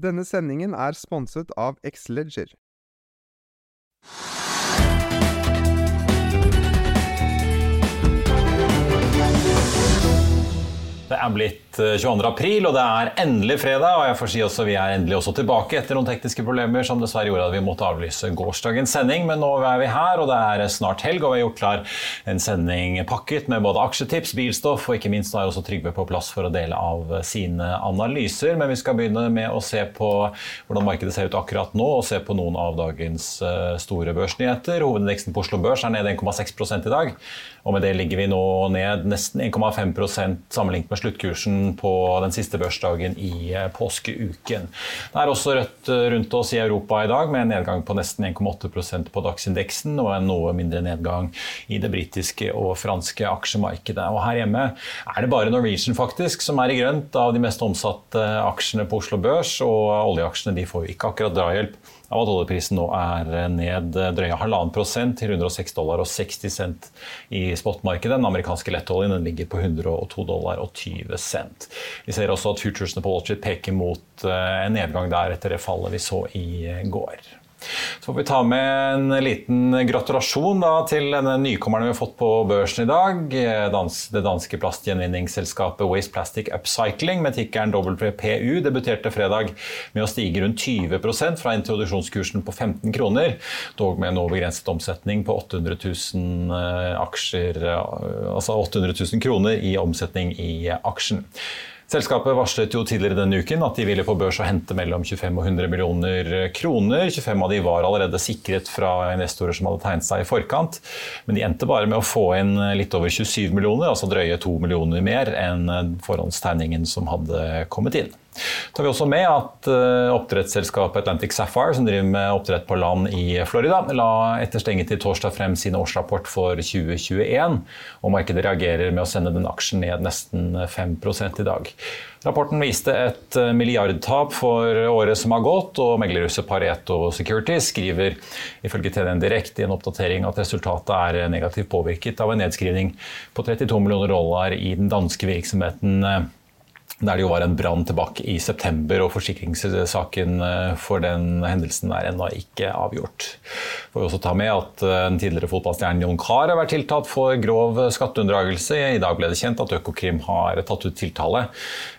Denne sendingen er sponset av Xleger. Det er blitt eh, 22. april, og det er endelig fredag. Og jeg får si også vi er endelig også tilbake etter noen tekniske problemer som dessverre gjorde at vi måtte avlyse gårsdagens sending. Men nå er vi her, og det er snart helg, og vi har gjort klar en sending pakket med både aksjetips, bilstoff, og ikke minst er også Trygve på plass for å dele av sine analyser. Men vi skal begynne med å se på hvordan markedet ser ut akkurat nå, og se på noen av dagens eh, store børsnyheter. Hovedindeksen på Oslo Børs er nede 1,6 i dag. Og med det ligger vi nå ned nesten 1,5% sammenlignet med sluttkursen på den siste børsdagen i eh, påskeuken. Det er også rødt eh, rundt oss i Europa i dag, med en nedgang på nesten 1,8% på dagsindeksen og en noe mindre nedgang i det britiske og franske aksjemarkedet. Og her hjemme er det bare Norwegian faktisk som er i grønt av de mest omsatte aksjene på Oslo Børs, og oljeaksjene de får jo ikke akkurat drahjelp av at oljeprisen nå er ned drøye halvannen prosent til 106 dollar og 60 cent i spotmarkedet. Den amerikanske lettoljen den ligger på 102 dollar og 20 cent. Vi ser også at futuresene på Wall Street peker mot eh, en nedgang der etter det fallet vi så i går. Så får vi ta med en liten gratulasjon da, til denne nykommeren vi har fått på børsen i dag. Dans, det danske plastgjenvinningsselskapet Waste Plastic Upcycling med tikkeren WPU debuterte fredag med å stige rundt 20 fra introduksjonskursen på 15 kroner, dog med en overgrenset omsetning på 800 000 eh, aksjer, eh, altså 800 000 kroner i omsetning i aksjen. Selskapet varslet jo tidligere denne uken at de ville på børs og hente mellom 25 og 100 millioner kroner. 25 av de var allerede sikret fra investorer som hadde tegnet seg i forkant. Men de endte bare med å få inn litt over 27 millioner, altså drøye 2 millioner mer enn forhåndstegningen som hadde kommet inn. Tar vi også med at eh, oppdrettsselskapet Atlantic Sapphire, som driver med oppdrett på land i Florida, la etter stengetid torsdag frem sin årsrapport for 2021. Og markedet reagerer med å sende den aksjen ned nesten 5 i dag. Rapporten viste et eh, milliardtap for året som har gått, og meglerhuset Pareto Security skriver ifølge TDN Direkte i en oppdatering at resultatet er negativt påvirket av en nedskrivning på 32 millioner dollar i den danske virksomheten eh, der det jo var en brann tilbake i september, og forsikringssaken eh, for den hendelsen er ennå ikke avgjort. Får også ta med at eh, Den tidligere fotballstjernen Jon Cahr har vært tiltalt for grov skatteunndragelse. I dag ble det kjent at Økokrim har tatt ut tiltale.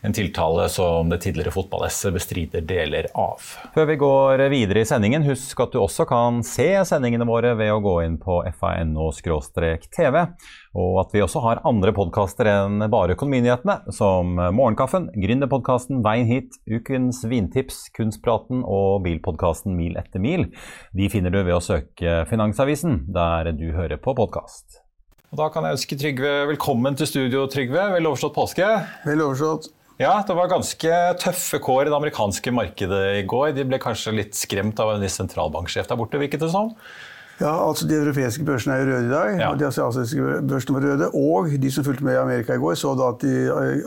En tiltale som det tidligere fotball-S bestrider deler av. Før vi går videre i sendingen, husk at du også kan se sendingene våre ved å gå inn på fano-tv og at vi også har andre podkaster enn bare Økonominyhetene, som Morgenkaffen, Gründerpodkasten Veien hit, Ukens vintips, Kunstpraten og bilpodkasten Mil etter mil. De finner du ved å søke Finansavisen, der du hører på podkast. Da kan jeg ønske Trygve velkommen til studio, Trygve. Vel overstått påske? Vel overstått. Ja, det var ganske tøffe kår i det amerikanske markedet i går. De ble kanskje litt skremt av en viss sentralbanksjef der borte, virket det som? Sånn. Ja, altså De europeiske børsene er jo røde i dag. Ja. og De asiatiske børsene var røde. Og de som fulgte med i Amerika i går, så da at de,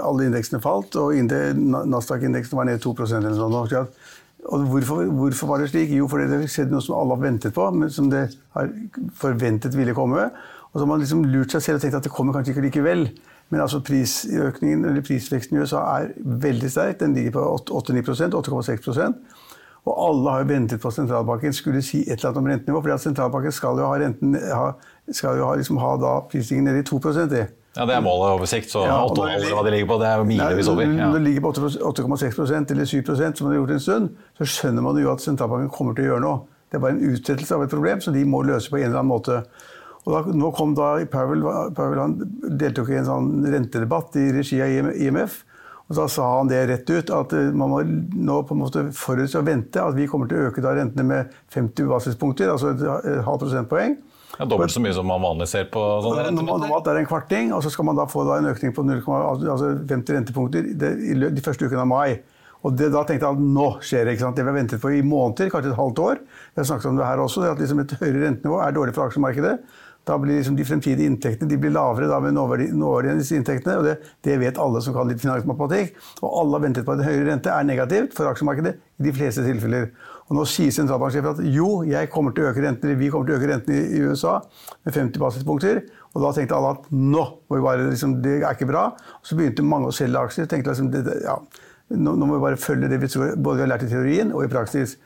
alle indeksene falt. Og Nasdaq-indeksen var ned 2% eller sånt. Og hvorfor, hvorfor, var det slik? Jo, fordi det skjedde noe som alle har ventet på, men som det har forventet ville komme. Og så har man liksom lurt seg selv og tenkt at det kommer kanskje ikke likevel. Men altså prisøkningen, eller prisveksten i USA er veldig sterk. Den ligger på 8-9% 8,6 og alle har jo ventet på at sentralbanken skulle si et eller annet om rentenivå. at sentralbanken skal jo ha, renten, skal jo ha, liksom ha da prisstigningen nede i 2 det. Ja, Det er målet over sikt, så ja, 8,5 eller hva de ligger på, det er jo milevis over. Ja. Når det ligger på 8,6% eller 7% som det har gjort en stund, så skjønner man jo at sentralbanken kommer til å gjøre noe. Det er bare en utsettelse av et problem som de må løse på en eller annen måte. Og da, nå kom da Powell, Powell han deltok i en sånn rentedebatt i regi av IMF. Og Da sa han det rett ut, at eh, man må nå på en måte forutse og vente at vi kommer til å øke da rentene med 50 basispunkter, altså et halvt prosentpoeng. Ja, Dobbelt så mye som man vanlig ser på sånne rentepunkter? Normalt er det en kvarting, og så skal man da få da en økning på 0, altså rentepunkter de første ukene av mai. Og det, Da tenkte jeg at nå skjer det. ikke sant? Det vi har ventet på i måneder, kanskje et halvt år. Vi har snakket om det her også, at liksom et høyere rentenivå er dårlig for aksjemarkedet. Da blir liksom de fremtidige inntektene de blir lavere da med nåværende inntektene. og det, det, vet alle som kan litt finansmatematikk. Og alle har ventet på at en høyere rente er negativt for aksjemarkedet i de fleste tilfeller. Og nå sier sentralbanksjefen at jo, jeg kommer til å øke rentene, vi kommer til å øke rentene i, i USA med 50 basispunkter. Og da tenkte alle at nå må vi bare, liksom, det er ikke bra. Og så begynte mange å selge aksjer. tenkte liksom, det, ja, nå, nå, må vi bare følge det vi tror, både vi har lært i teorien og i praksis.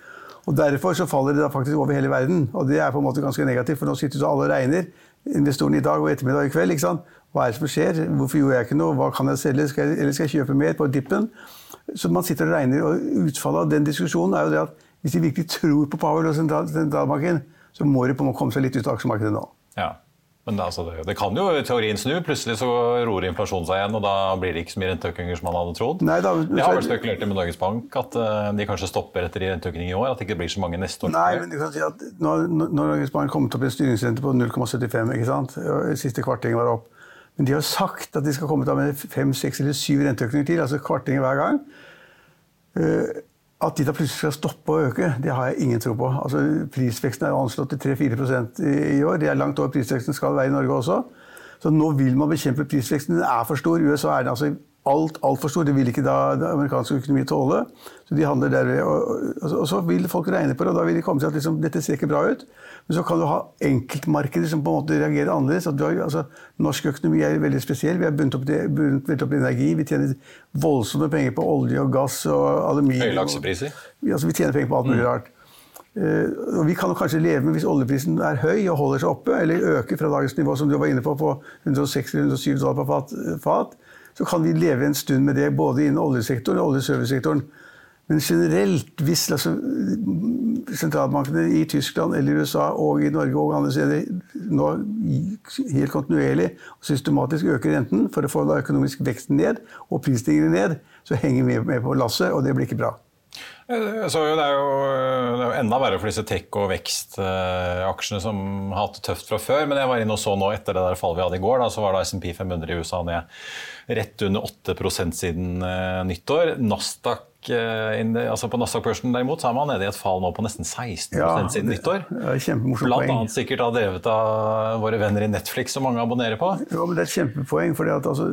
Og Derfor så faller det da faktisk over hele verden. Og det er på en måte ganske negativt, for nå sitter så alle og regner. Investorene i dag og ettermiddag i kveld. ikke sant? Hva er det som skjer? Hvorfor gjorde jeg ikke noe? Hva kan jeg selge? Skal jeg, eller skal jeg kjøpe mer på dippen? Så man sitter og regner. Og utfallet av den diskusjonen er jo det at hvis de virkelig tror på Powell og sentralbanken, så må de på en måte komme seg litt ut av aksjemarkedet nå. Ja. Men altså, det, det, kan jo i teorien snu. Plutselig så roer inflasjonen seg igjen, og da blir det ikke så mye renteøkninger som man hadde trodd. Nei, da, det har vært spekulert med Norges Bank at uh, de kanskje stopper etter renteøkning i år. At det ikke blir så mange neste år. Nei, men du kan si at Når, når Norges Bank kom opp i en styringsrente på 0,75, ikke sant? siste kvarting var opp. Men de har sagt at de skal komme til med fem, seks eller syv renteøkninger til. altså kvartinger hver gang. Uh, at de da plutselig skal stoppe å øke, det har jeg ingen tro på. Altså, prisveksten er anslått til 3-4% i år. Det er langt over prisveksten skal være i Norge også. Så nå vil man bekjempe prisveksten. Den er for stor. I USA er den altså alt altfor. Det vil ikke da amerikansk økonomi tåle. Så de handler derved. og, og, og, så vil folk regne på det, og da vil de komme til at liksom, dette ser ikke bra ut. Men så kan du ha enkeltmarkeder som på en måte reagerer annerledes. Har, altså, norsk økonomi er veldig spesiell. Vi har bundet opp, bundet opp energi. Vi tjener voldsomme penger på olje og gass og aluminium. Høye laksepriser? Altså, vi tjener penger på alt mulig mm. rart. Uh, og vi kan kanskje leve med hvis oljeprisen er høy og holder seg oppe, eller øker fra dagens nivå, som du var inne på, på 106-107 dollar fat, fat så kan vi leve en stund med det både innen oljesektoren og oljeservicesektoren. Men generelt, hvis altså, sentralbankene i Tyskland eller USA og i Norge og andre steder nå helt kontinuerlig og systematisk øker renten for å få økonomisk vekst ned og prisstigningen ned, så henger vi med på lasset, og det blir ikke bra. Så det, er jo, det er jo enda verre for disse tech- og vekstaksjene som har hatt det tøft fra før. Men jeg var inne og så nå etter det der fallet vi hadde i går, da, så var da SMP 500 i USA ned rett under 8 siden uh, nyttår. Nasdaq altså På Nasdaq-børsen derimot så er man nede i et fall nå på nesten 16 ja, siden nyttår. Blant annet sikkert da drevet av våre venner i Netflix, som mange abonnerer på. Jo, men Det er et kjempepoeng. fordi at altså,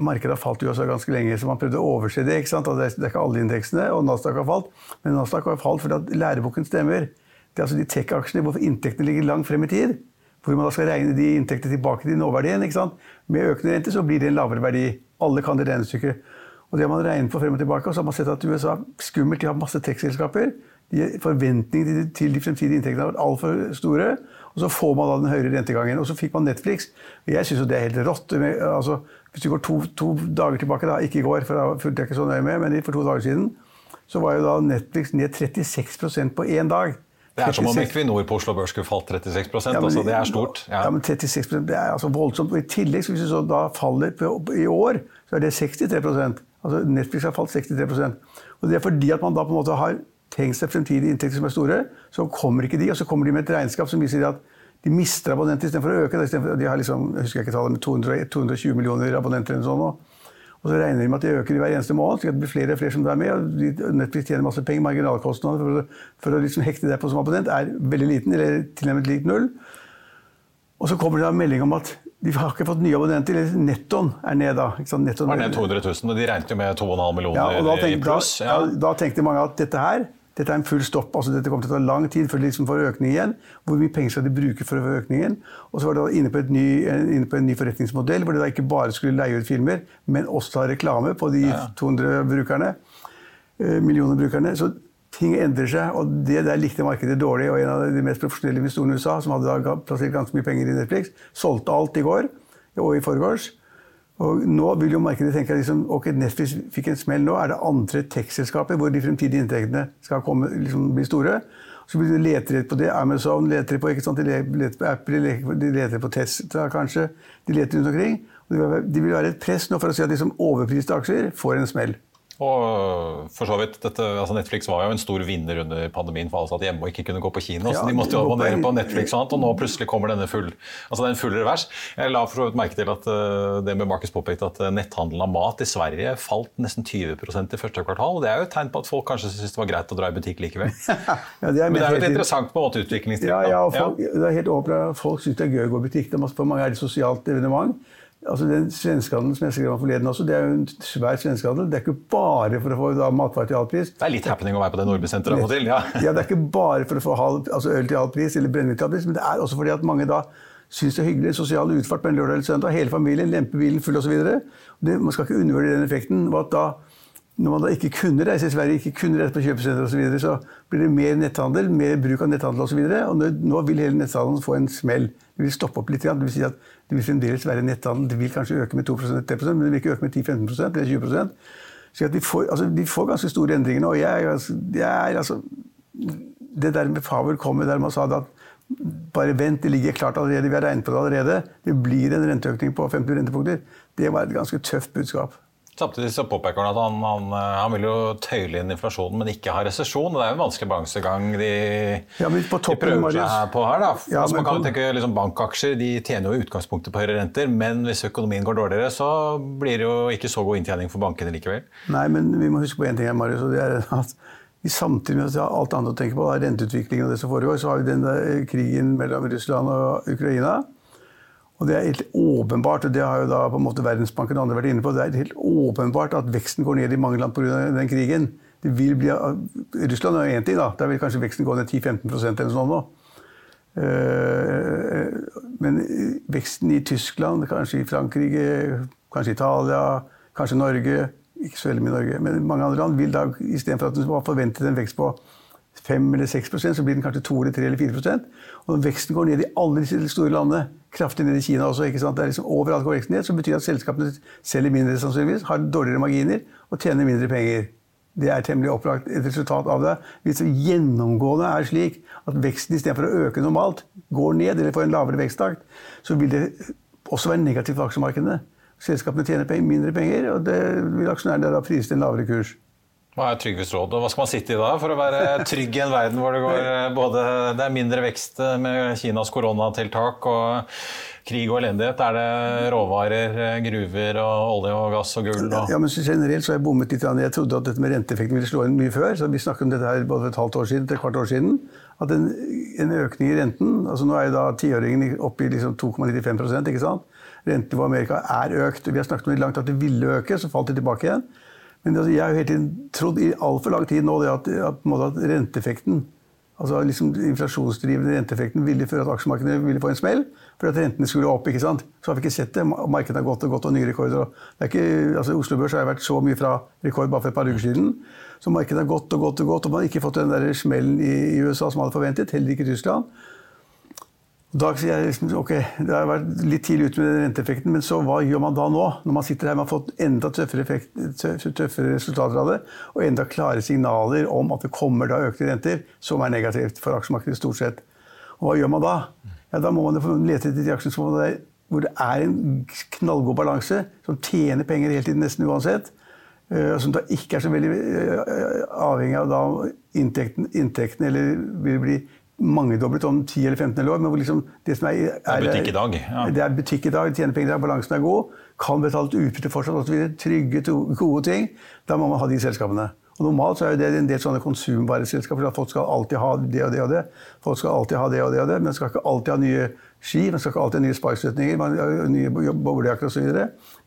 Markedet har falt i USA ganske lenge, så man prøvde å overse det. ikke sant? Det er, ikke alle indeksene, og Nasdaq har falt. Men Nasdaq har falt fordi at læreboken stemmer. Det er altså de tech-aksjene hvor inntektene ligger langt frem i tid hvor man da skal regne de inntektene tilbake til nåverdien. ikke sant? Med økende rente så blir det en lavere verdi. Alle kan det regnestykket. Og det har man regnet på frem og tilbake, og så har man sett at USA skummelt. De har masse tekstselskaper. Forventningene til de fremtidige inntektene har vært altfor store. Og så får man da den høyere rentegangen. Og så fikk man Netflix. Og jeg syns jo det er helt rått. Altså, hvis du går to, to, dager tilbake, da, ikke i går, for da fulgte jeg ikke så nøye med, men for to dager siden, så var jo da Netflix ned 36% på én dag. Det er som om Equinor på Oslo Børs skulle falt 36 ja, men, altså Det er stort. Ja. ja, men 36 det er altså voldsomt. Og I tillegg, hvis du da faller på, i år, så er det 63% Altså Netflix har falt 63% Og Det er fordi at man da på en måte har tenkt seg fremtidige inntekter som er store. Så kommer ikke de, og så kommer de med et regnskap som viser at de mister abonnenter istedenfor å øke. De har liksom, jeg husker ikke tallet, 200, 220 millioner abonnenter eller sånn sånt. Og så regner de med at de øker hver eneste måned, så det blir flere og flere som er med. og Netflix tjener masse penger. Marginalkostnadene for, for å liksom hekte deg på som abonnent er veldig liten, eller tilnærmet lik null. Og så kommer det da melding om at de har ikke fått nye abonnenter. eller Nettoen er ned da. Nettoen er ned 200 000, og de regnet jo med 2,5 millioner ja, tenkte, i pluss. Ja. Da, da, tenkte mange at dette her dette er en full stopp. altså Dette kommer til å ta lang tid før de liksom får økning igjen. Hvor mye penger skal de bruke for å få økningen? Og så var det inne på, ny, inne på, en ny forretningsmodell hvor de da ikke bare skulle leie ut filmer, men også ha reklame på de 200 brukerne, eh, millioner brukerne. Så ting endrer seg, og det der likte markedet dårlig. Og en av de mest profesjonelle investorene i USA, som hadde da plassert ganske mye penger i Netflix, solgte alt i går og i forgårs. Og nå vil jo markedet tenke at liksom, ok, Netflix fikk en smell nå. Er det andre tech-selskaper hvor de fremtidige inntektene skal komme, liksom, bli store? Så blir de leter på det. Amazon leter på ikke sant? De leter på Apple, de leter på Tesla kanskje. De leter rundt omkring. Og det vil være et press nå for å si at liksom, overpriste aksjer får en smell. Og for så vidt, dette, altså Netflix var jo en stor vinner under pandemien for alle satt hjemme og ikke kunne gå på kino. Ja, så de måtte jo abonnere på Netflix, og, og nå plutselig kommer denne full, altså den full revers. Jeg la for så vidt merke til at uh, det med Markus påpekte at uh, netthandelen av mat i Sverige falt nesten 20% i første kvartal. Det er jo et tegn på at folk kanskje syntes det var greit å dra i butikk likevel. ja, det Men det er jo et interessant på en måte utviklingstid. Ja, ja, folk, ja. det er helt åpent. Folk syns det er gøy å gå i butikk. For mange er det sosialt evenement. Altså den Svenskehandelen som jeg skrev om forleden også, det er jo en svær svenskehandel. Det er ikke bare for å få da, matvarer til halv pris. Det er litt happening å være på det Nordby-senteret av og til. Ja. ja, det er ikke bare for å få halv, altså øl til halv pris eller brennevin til halv pris, men det er også fordi at mange da syns det er hyggelig. Sosial utfart på en lørdag eller søndag. Hele familien, lemper bilen full osv. Man skal ikke undervurdere den effekten. og at da når man da ikke kunne reise i Sverige, ikke kunne reise på kjøpesenter osv., så, så blir det mer netthandel, mer bruk av netthandel osv. Og, så og nå, vil hele netthandelen få en smell. Det vil stoppe opp litt. Det vil si at det vil fremdeles være netthandel. Det vil kanskje øke med 2 3 men det vil ikke øke med 10-15% eller 20% Så vi får, altså, vi får ganske store endringer nå. Jeg, jeg, altså, det der med Pavel kommer der man sa at bare vent, det ligger klart allerede, vi har regnet på det allerede. Det blir en renteøkning på 50 rentepunkter. Det var et ganske tøft budskap. Samtidig så påpeker han at han, han, eh, han, vil jo tøyle inn inflasjonen, men ikke ha resesjon. Det er jo en vanskelig balansegang de, ja, de prøver seg her på her. Da. Ja, altså, man kan jo tenke liksom, Bankaksjer de tjener jo i utgangspunktet på høyere renter, men hvis økonomien går dårligere, så blir det jo ikke så god inntjening for bankene likevel. Nei, men vi må huske på én ting her, Marius. og det er at Samtidig med at alt annet å tenke på, renteutviklingen og det som foregår, så har vi den krigen mellom Russland og Ukraina. Og det er helt åpenbart, og det har jo da på en måte Verdensbanken og andre vært inne på, det er helt åpenbart at veksten går ned i mange land pga. den krigen. Det vil bli, Russland er jo én ting, da. Der vil kanskje veksten gå ned 10-15% eller sånn nå. Eh, men veksten i Tyskland, kanskje i Frankrike, kanskje Italia, kanskje Norge Ikke så veldig mye Norge, men mange andre land vil da istedenfor at man forventet en vekst på 5 eller 6% så blir den kanskje 2 eller 3 eller 4% Og når veksten går ned i alle disse store landene, kraftig ned i Kina også, ikke sant? Det er liksom overalt går veksten ned, så betyr det at selskapene selger mindre sannsynligvis, har dårligere marginer og tjener mindre penger. Det er temmelig opplagt et resultat av det. Hvis det gjennomgående er slik at veksten istedenfor å øke normalt, går ned eller får en lavere veksttakt, så vil det også være negativt for aksjemarkedene. Selskapene tjener mindre penger, og det vil aksjonærene da prise til en lavere kurs. Hva er Trygves råd, og hva skal man sitte i da for å være trygg i en verden hvor det går eh, både Det er mindre vekst eh, med Kinas koronatiltak og krig og elendighet. Er det råvarer, eh, gruver og olje og gass og gull? Og ja, men Generelt så har jeg bommet litt. Jeg trodde at dette med renteeffekten ville slå inn mye før. så Vi snakket om dette her både et halvt år siden til et kvart år siden. At en, en økning i renten altså Nå er jo da tiåringen oppe i liksom 2,95 ikke sant? Rentenivået i Amerika er økt. Vi har snakket om det langt at det ville øke, så falt det tilbake igjen. Men altså, jeg har jo hele tiden trodd i altfor lang tid nå at, at, at renteeffekten altså liksom inflasjonsdrivende renteeffekten ville føre at aksjemarkedet ville få en smell. For at rentene skulle opp. ikke sant? Så har vi ikke sett det. Markedet har gått og gått og nye rekorder. Det er ikke, altså Oslo Børs har vært så mye fra rekord bare for et par uker siden. Så markedet har gått og gått og gått, og man har ikke fått den der smellen i USA som man hadde forventet. Heller ikke i Tyskland. Da sier jeg liksom, ok, Det har vært litt tidlig ute med den renteeffekten, men så hva gjør man da nå? Når man sitter her med har fått enda tøffere, effekt, tøffere, resultater av det, og enda klare signaler om at det kommer da økte renter, som er negativt for aksjemarkedet stort sett. Og hva gjør man da? Ja, Da må man lete etter de aksjene hvor det er en knallgod balanse, som tjener penger hele tiden nesten uansett. og som da ikke er så veldig uh, avhengig av da inntekten, inntekten eller vil bli mangedoblet om 10 eller 15 år. Men liksom det, som er, er, det er butikk i dag. Ja. Det er butikk i dag, tjener penger i dag, balansen er god. Kan betale ut utbytte fortsatt osv. Trygge, gode ting. Da må man ha de selskapene. Og Normalt så er det en del sånne konsumvareselskaper. at Folk skal alltid ha det og det og det. Folk skal alltid ha det og det og det, Men skal ikke alltid ha nye ski, man skal ikke alltid ha nye sparkstøtninger, nye boblejakker osv.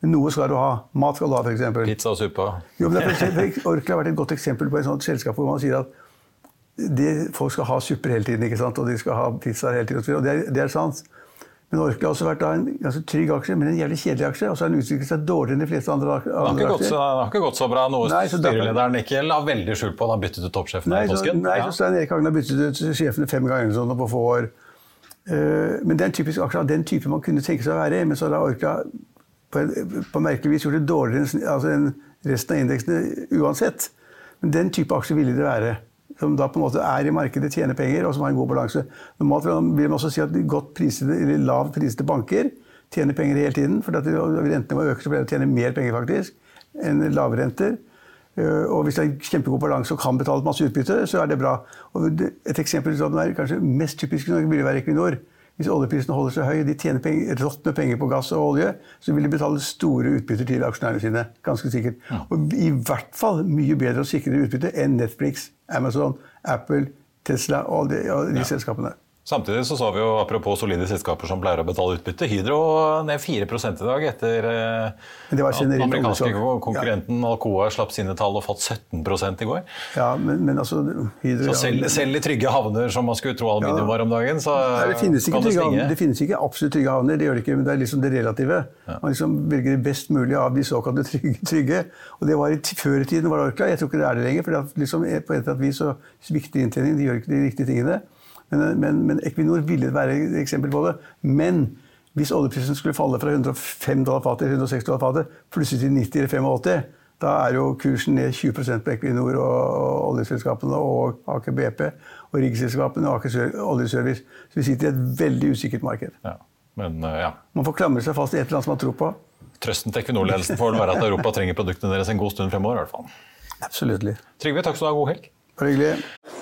Men noe skal du ha. Mat skal du ha, f.eks. Pizza og suppe. Jo, men Orkla har vært et godt eksempel på et sånt selskap hvor man sier at det, folk skal ha supper hele tiden, ikke sant? og de skal ha pizzaer hele tiden. Og det er, det er sant. Men Orkla har også vært en ganske trygg aksje, men en jævlig kjedelig aksje. Og så har den utviklet seg dårligere enn de fleste andre, andre det aksjer. Så, det har ikke gått så bra, noe nei, styrelederen ikke la veldig skjul på. Han har byttet ut toppsjefen nei, i påsken. Nei, ja. så Stein Erik Hagen har byttet ut sjefene fem ganger sånn, på få år. Uh, men det er en typisk aksje av den type man kunne tenke seg å være i. Men så har Orkla på, på merkelig vis gjort det dårligere altså enn resten av indeksene uansett. Men den type aksje ville det være. Som da på en måte er i markedet, tjener penger og som har en god balanse. Normalt vil man også si at godt prisede, eller lavt prisede banker tjener penger hele tiden. For at rentene må øke, så pleier de å tjene mer penger faktisk enn lave renter. Eh, og hvis det er en kjempegod balanse og kan betale masse utbytte, så er det bra. Og et eksempel som er kanskje mest typisk i Norge, vil være Equinor. Hvis oljeprisen holder seg høy, de tjener penger, rått med penger på gass og olje, så vil de betale store utbytter til aksjonærene sine. Ganske sikkert. Og i hvert fall mye bedre og sikrere utbytte enn Netflix, Amazon, Apple, Tesla og de, og de ja. selskapene. Samtidig så sa vi jo, apropos solide selskaper som pleier å betale utbytte, Hydro ned 4% i dag etter at den amerikanske konkurrenten ja. Alcoa slapp sine tall og falt 17 i går. Ja, men, men altså Hydro, Så selv, selv, i trygge havner, som man skulle tro aluminium var om dagen, så Nei, det finnes ikke trygge havner. Det finnes ikke absolutt trygge havner, det gjør det ikke, men det er liksom det relative. Ja. Man liksom velger det best mulig av de såkalte trygge. trygge. Og det var i, Før i tiden var det Orkla, jeg tror ikke det er det lenger. for det liksom, på et eller annet vis så svikter inntjeningen, de gjør ikke de riktige tingene. Men, men, men, Equinor ville være et eksempel på det. Men hvis oljeprisen skulle falle fra 105 dollar fatet til 160 dollar fatet, plutselig til 90 eller 85, da er jo kursen ned 20% på Equinor og oljeselskapene og Aker BP og riggselskapene og Aker Oljeservice. Så vi sitter i et veldig usikkert marked. Ja, men, uh, ja. Man får klamre seg fast i et eller annet som man tror på. Trøsten til Equinor-ledelsen får være at Europa trenger produktene deres en god stund fremover. i hvert fall. Absolutt. Trygve, takk skal du ha. God helg. Bare hyggelig.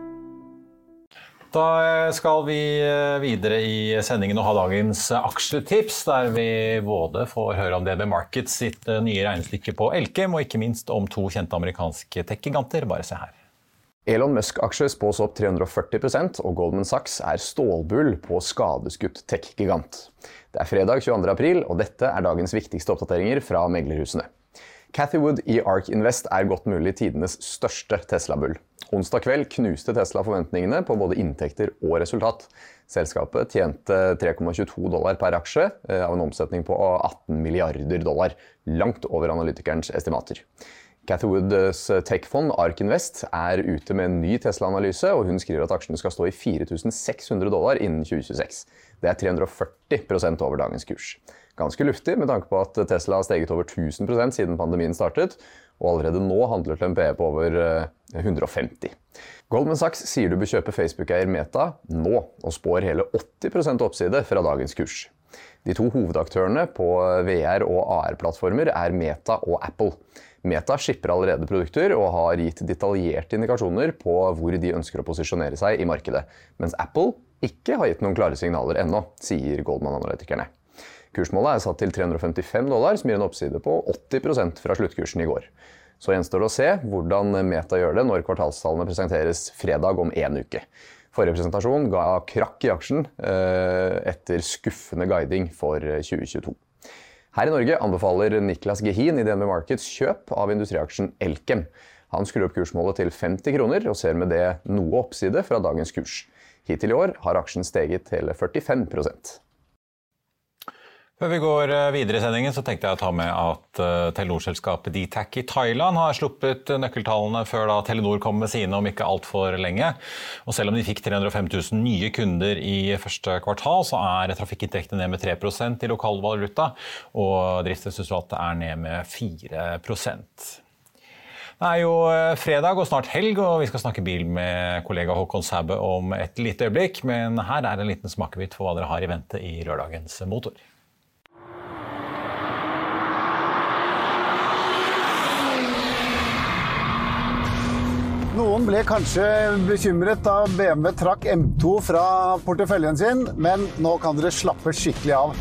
Da skal vi eh, videre i sendingen og ha dagens aksjetips, der vi både får høre om DB Markets sitt eh, nye regnestykke på Elkem, og ikke minst om to kjente amerikanske tech-giganter. Bare se her. Elon Musk-aksjer spås opp 340% og Goldman Sachs er stålbull på skadeskutt tech-gigant. Det er fredag 22. april, og dette er dagens viktigste oppdateringer fra meglerhusene. Cathy Wood i Ark Invest er godt mulig tidenes største Tesla-bull. Onsdag kveld knuste Tesla forventningene på både inntekter og resultat. Selskapet tjente 3,22 dollar per aksje eh, av en omsetning på 18 milliarder dollar. Langt over analytikerens estimater. Cathy Woods tech-fond Ark Invest er ute med en ny Tesla-analyse, og hun skriver at aksjene skal stå i 4600 dollar innen 2026. Det er 340% over dagens kurs ganske luftig med tanke på at Tesla har steget over 1000 siden pandemien startet, og allerede nå handler til en PE på over 150. Eh, Goldman Sachs sier du bør kjøpe Facebook-eier Meta nå, og spår hele 80% oppside fra dagens kurs. De to hovedaktørene på VR- og AR-plattformer er Meta og Apple. Meta skipper allerede produkter og har gitt detaljerte indikasjoner på hvor de ønsker å posisjonere seg i markedet, mens Apple ikke har gitt noen klare signaler ennå, sier Goldman-analytikerne. Kursmålet er satt til 355 dollar, som gir en oppside på 80% fra sluttkursen i går. Så gjenstår det å se hvordan Meta gjør det når kvartalstallene presenteres fredag om én uke. Forrige presentasjon ga krakk i aksjen eh, etter skuffende guiding for 2022. Her i Norge anbefaler Niklas Gehin i DNB Markets kjøp av industriaksjen Elkem. Han skrur opp kursmålet til 50 kroner og ser med det noe oppside fra dagens kurs. Hittil i år har aksjen steget hele 45 Før vi går eh, videre i sendingen, så tenkte jeg å ta med at uh, Telenor-selskapet Dtac i Thailand har sluppet nøkkeltallene før da Telenor kom med sine om ikke altfor lenge. Og selv om de fikk 305 000 nye kunder i første kvartal, så er trafikkinntektene ned med 3% i lokal valuta, og driftsresultatet er ned med 4 det er jo eh, fredag og snart helg, og vi skal snakke bil med kollega Håkon Sæbø om et lite øyeblikk. Men her er en liten smakebit for hva dere har i vente i lørdagens motor. Noen ble kanskje bekymret da BMW trakk M2 fra porteføljen sin, men nå kan dere slappe skikkelig av.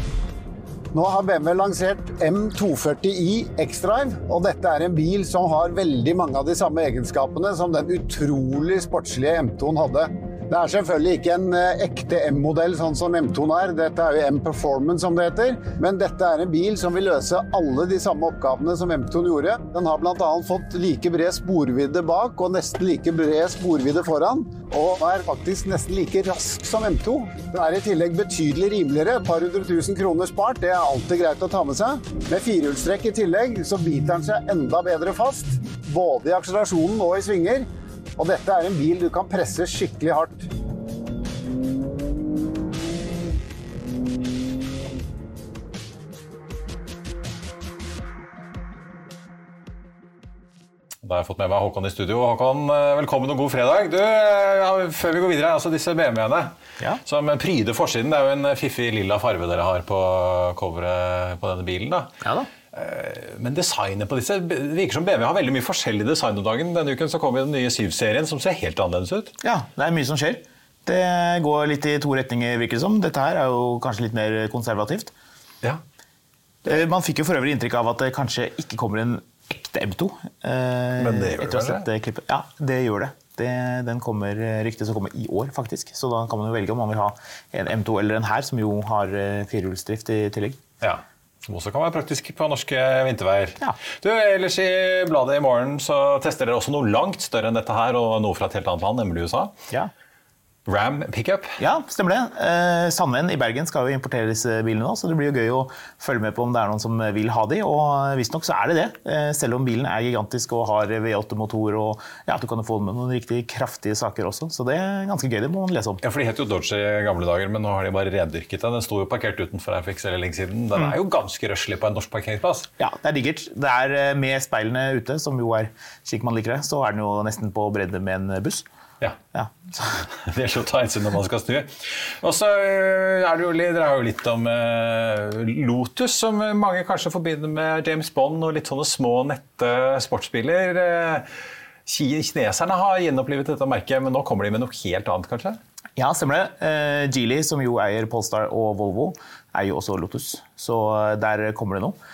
Nå har BMW lansert M240i X-Drive, og dette er en bil som har veldig mange av de samme egenskapene som den utrolig sportslige M2-en hadde. Det er selvfølgelig ikke en eh, ekte M-modell sånn som M2-en er. Dette er jo M-Performance som det heter. Men dette er en bil som vil løse alle de samme oppgavene som M2-en gjorde. Den har bl.a. fått like bred sporvidde bak og nesten like bred sporvidde foran. Og er faktisk nesten like rask som M2. Den er i tillegg betydelig rimeligere. Et par hundre tusen kroner spart, det er alltid greit å ta med seg. Med firehjulstrekk i tillegg så biter den seg enda bedre fast. Både i akselerasjonen og i svinger. Og dette er en bil du kan presse skikkelig hardt. Da har jeg fått med meg Håkon i studio. Håkon, eh, velkommen og god fredag. Du, eh, før vi går videre, altså disse BMW-ene ja. som pryder forsiden. Det er jo en fiffig lilla farve dere har på coveret på denne bilen. da. Ja da. Eh, men designet på disse det virker som BMW har veldig mye forskjellig design om dagen. Denne uken så kommer den nye 7-serien som ser helt annerledes ut. Ja, det er mye som skjer. Det går litt i to retninger, virker det som. Dette her er jo kanskje litt mer konservativt. Ja. Eh, man fikk jo for øvrig inntrykk av at det kanskje ikke kommer en ekte M2. Eh, Men det gjør det? Klippet. Ja, det gjør det. det den kommer ryktet som kommer i år, faktisk. Så da kan man jo velge om man vil ha en M2 eller en her, som jo har firehjulsdrift i tillegg. Ja. Som også kan være praktisk på norske vinterveier. Ja. Du, ellers I bladet i morgen så tester dere også noe langt større enn dette her, og noe fra et helt annet land, nemlig USA. Ja. Ram pickup? Ja, stemmer det. Eh, Sandven i Bergen skal jo importere disse bilene nå, så det blir jo gøy å følge med på om det er noen som vil ha de, og visstnok så er det det. Eh, selv om bilen er gigantisk og har V8-motor og ja, du kan få med noen riktig kraftige saker også. Så det er ganske gøy, det må man lese om. Ja, for de het jo Dodge i gamle dager, men nå har de bare rendyrket den. Den sto jo parkert utenfor her for ikke så lenge siden. Den er jo ganske røslig på en norsk parkeringsplass. Ja, det er digert. Det er eh, med speilene ute, som jo er slik man liker det, så er den jo nesten på bredde med en buss. Ja. ja. det er så tight når man skal snu. Og så eh, er det jo, Dere har jo litt om uh, Lotus, som mange kanskje forbinder med James Bond og litt sånne små, nette sportsbiler. Uh, kineserne har gjenopplivet dette merket, men nå kommer de med noe helt annet, kanskje? Ja, stemmer det. Geely, som jo eier Polestar og Volvo, er jo også Lotus. Så der kommer det noe.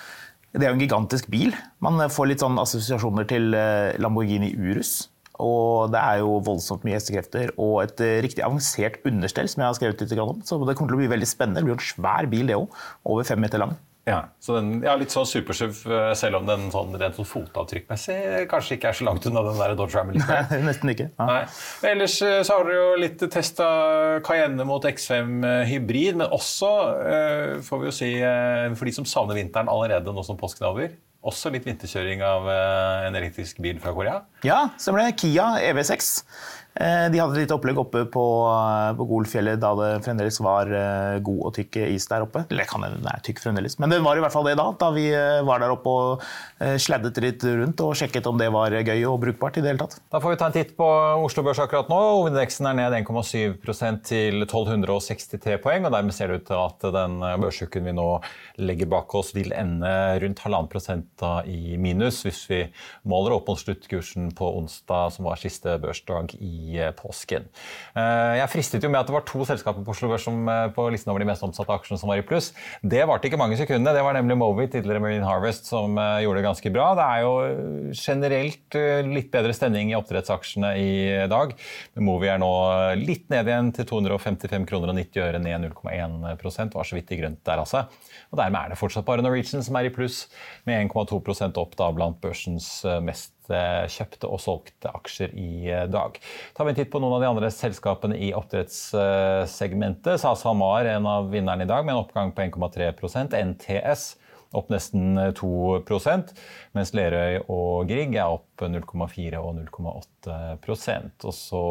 Det er jo en gigantisk bil. Man får litt sånn assosiasjoner til Lamborghini Urus. Og det er jo voldsomt mye hestekrefter og et uh, riktig avansert understell. som jeg har skrevet litt om. Så det kommer til å bli veldig spennende. Det blir en svær bil, det òg. Over fem meter lang. Ja, så den, ja Litt sånn supersuv, eh, selv om den sånn, rent sånn fotavtrykkmessig kanskje ikke er så langt unna den der Dodge Ram. Nesten ikke. Ja. Nei. Ellers eh, så har dere jo litt testa Cayenne mot X5 hybrid, men også, får vi jo si, for de som savner vinteren allerede nå som påsken er over, også litt vinterkjøring av eh, en elektrisk bil fra Korea? Ja, stemmer det. Kia EV6. Eh, de hadde et lite opplegg oppe på, eh, på Golfjellet da det fremdeles var eh, god og tykk is der oppe. Eller kan den er tykk fremdeles, men det var i hvert fall det da. Da vi var der oppe og sladdet litt rundt og sjekket om det var gøy og brukbart i det hele tatt. Da får vi ta en titt på Oslo Børs akkurat nå. Hovedindeksen er ned 1,7% til 1263 poeng, og dermed ser det ut til at den børsuken vi nå legger bak oss, vil ende rundt halvannen prosent i minus, hvis vi måler opp mot sluttkursen på onsdag, som var siste børsdag i Eh, påsken. Eh, jeg fristet jo med at det var to selskaper på Oslo Børs eh, på listen over de mest omsatte aksjene som var i pluss. Det varte ikke mange sekundene. Det var nemlig Movi, tidligere Marine Harvest, som gjorde det ganske bra. Det er jo generelt litt bedre stemning i oppdrettsaksjene i dag. Mowi er nå litt ned igjen til 255 kroner og 90 øre, ned 0,1 Var så vidt i grønt der, altså. Og dermed er det fortsatt bare Norwegian som er i pluss, med 1,2% opp da blant børsens mest kjøpte og solgte aksjer i dag. Tar vi en titt på noen av de andre selskapene i oppdrettssegmentet, er SalMar en av vinnerne i dag, med en oppgang på 1,3% NTS opp nesten 2% mens Lerøy og Grieg er opp 0,4 og 0,8% Og så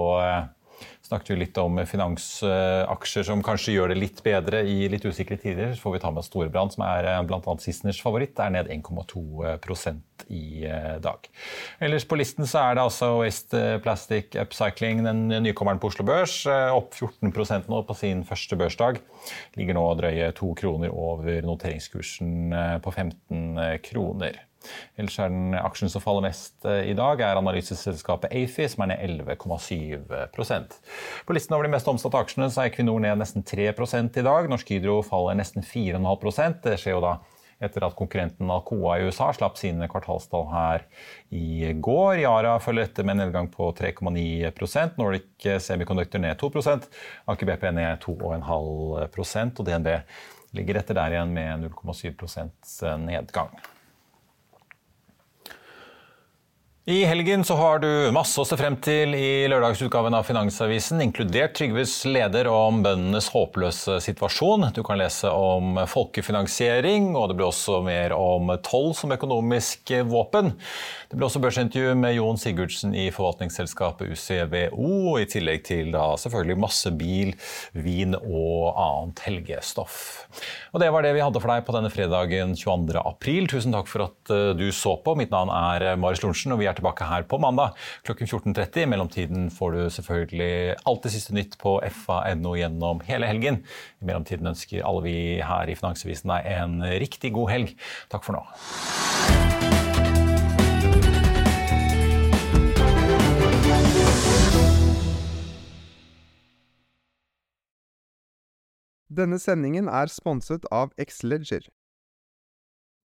snakket vi litt om finansaksjer som kanskje gjør det litt bedre i litt usikre tider. Så får vi ta med Storebrand, som er eh, bl.a. Sistners favoritt. er ned 1,2% i eh, dag. Ellers på listen så er det altså Waste Plastic Upcycling, den nykommeren på Oslo Børs, eh, opp 14% nå på sin første børsdag. Ligger nå drøye to kroner over noteringskursen på 15 kroner. Ellers er den aksjen som faller mest eh, i dag, er analyseselskapet Afi, som er ned 11,7% På listen over de mest omsatte aksjene så er Equinor ned nesten 3 i dag. Norsk Hydro faller nesten 4,5 Det skjer jo da etter at konkurrenten Alcoa i USA slapp sine kvartalstall her i går. Yara følger etter med en nedgang på 3,9% Nordic Semiconductor ned 2 Aker BP ned 2,5% og DNB ligger etter der igjen med 0,7% nedgang. I helgen så har du masse å se frem til i lørdagsutgaven av Finansavisen, inkludert Trygves leder om bøndenes håpløse situasjon. Du kan lese om folkefinansiering, og det blir også mer om toll som økonomisk våpen. Det blir også børsintervju med Jon Sigurdsen i forvaltningsselskapet UCVO, i tillegg til da selvfølgelig masse bil, vin og annet helgestoff. Og Det var det vi hadde for deg på denne fredagen 22. april. Tusen takk for at eh, du så på. Mitt navn er Marius Lorentzen, og vi er er tilbake her på mandag klokken 14.30. I mellomtiden får du selvfølgelig alt det siste nytt på fa.no gjennom hele helgen. I mellomtiden ønsker alle vi her i Finansavisen deg en riktig god helg. Takk for nå.